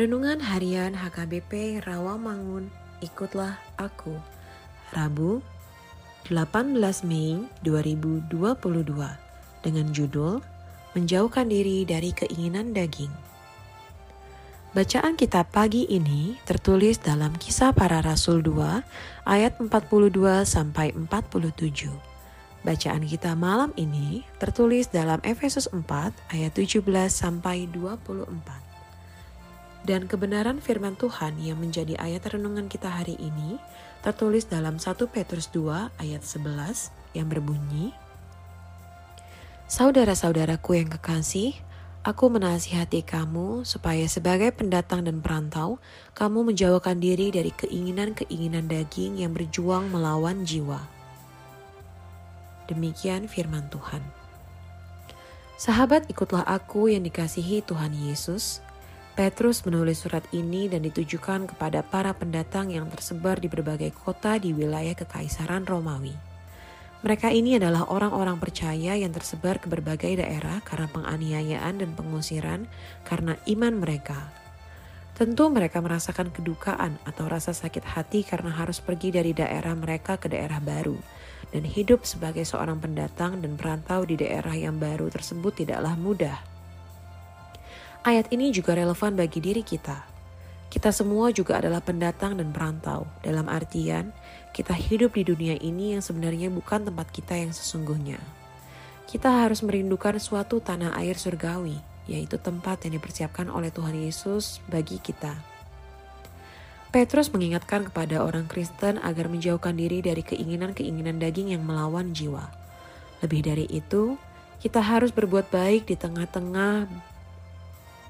Renungan Harian HKBP Rawamangun, ikutlah aku. Rabu, 18 Mei 2022 dengan judul Menjauhkan diri dari keinginan daging. Bacaan kita pagi ini tertulis dalam Kisah Para Rasul 2 ayat 42 sampai 47. Bacaan kita malam ini tertulis dalam Efesus 4 ayat 17 sampai 24. Dan kebenaran firman Tuhan yang menjadi ayat renungan kita hari ini tertulis dalam 1 Petrus 2 ayat 11 yang berbunyi, Saudara-saudaraku yang kekasih, aku menasihati kamu supaya sebagai pendatang dan perantau, kamu menjauhkan diri dari keinginan-keinginan daging yang berjuang melawan jiwa. Demikian firman Tuhan. Sahabat, ikutlah aku yang dikasihi Tuhan Yesus. Petrus menulis surat ini dan ditujukan kepada para pendatang yang tersebar di berbagai kota di wilayah Kekaisaran Romawi. Mereka ini adalah orang-orang percaya yang tersebar ke berbagai daerah karena penganiayaan dan pengusiran karena iman mereka. Tentu mereka merasakan kedukaan atau rasa sakit hati karena harus pergi dari daerah mereka ke daerah baru dan hidup sebagai seorang pendatang dan perantau di daerah yang baru tersebut tidaklah mudah. Ayat ini juga relevan bagi diri kita. Kita semua juga adalah pendatang dan perantau, dalam artian kita hidup di dunia ini yang sebenarnya bukan tempat kita yang sesungguhnya. Kita harus merindukan suatu tanah air surgawi, yaitu tempat yang dipersiapkan oleh Tuhan Yesus bagi kita. Petrus mengingatkan kepada orang Kristen agar menjauhkan diri dari keinginan-keinginan daging yang melawan jiwa. Lebih dari itu, kita harus berbuat baik di tengah-tengah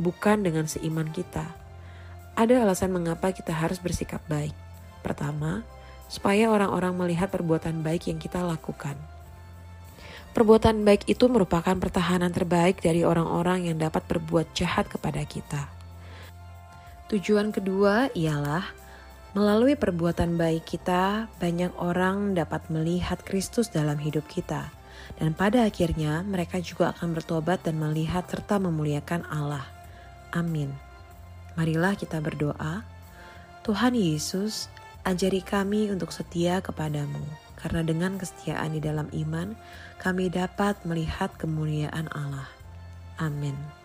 bukan dengan seiman kita. Ada alasan mengapa kita harus bersikap baik. Pertama, supaya orang-orang melihat perbuatan baik yang kita lakukan. Perbuatan baik itu merupakan pertahanan terbaik dari orang-orang yang dapat berbuat jahat kepada kita. Tujuan kedua ialah melalui perbuatan baik kita, banyak orang dapat melihat Kristus dalam hidup kita, dan pada akhirnya mereka juga akan bertobat dan melihat serta memuliakan Allah. Amin. Marilah kita berdoa. Tuhan Yesus, ajari kami untuk setia kepadamu, karena dengan kesetiaan di dalam iman, kami dapat melihat kemuliaan Allah. Amin.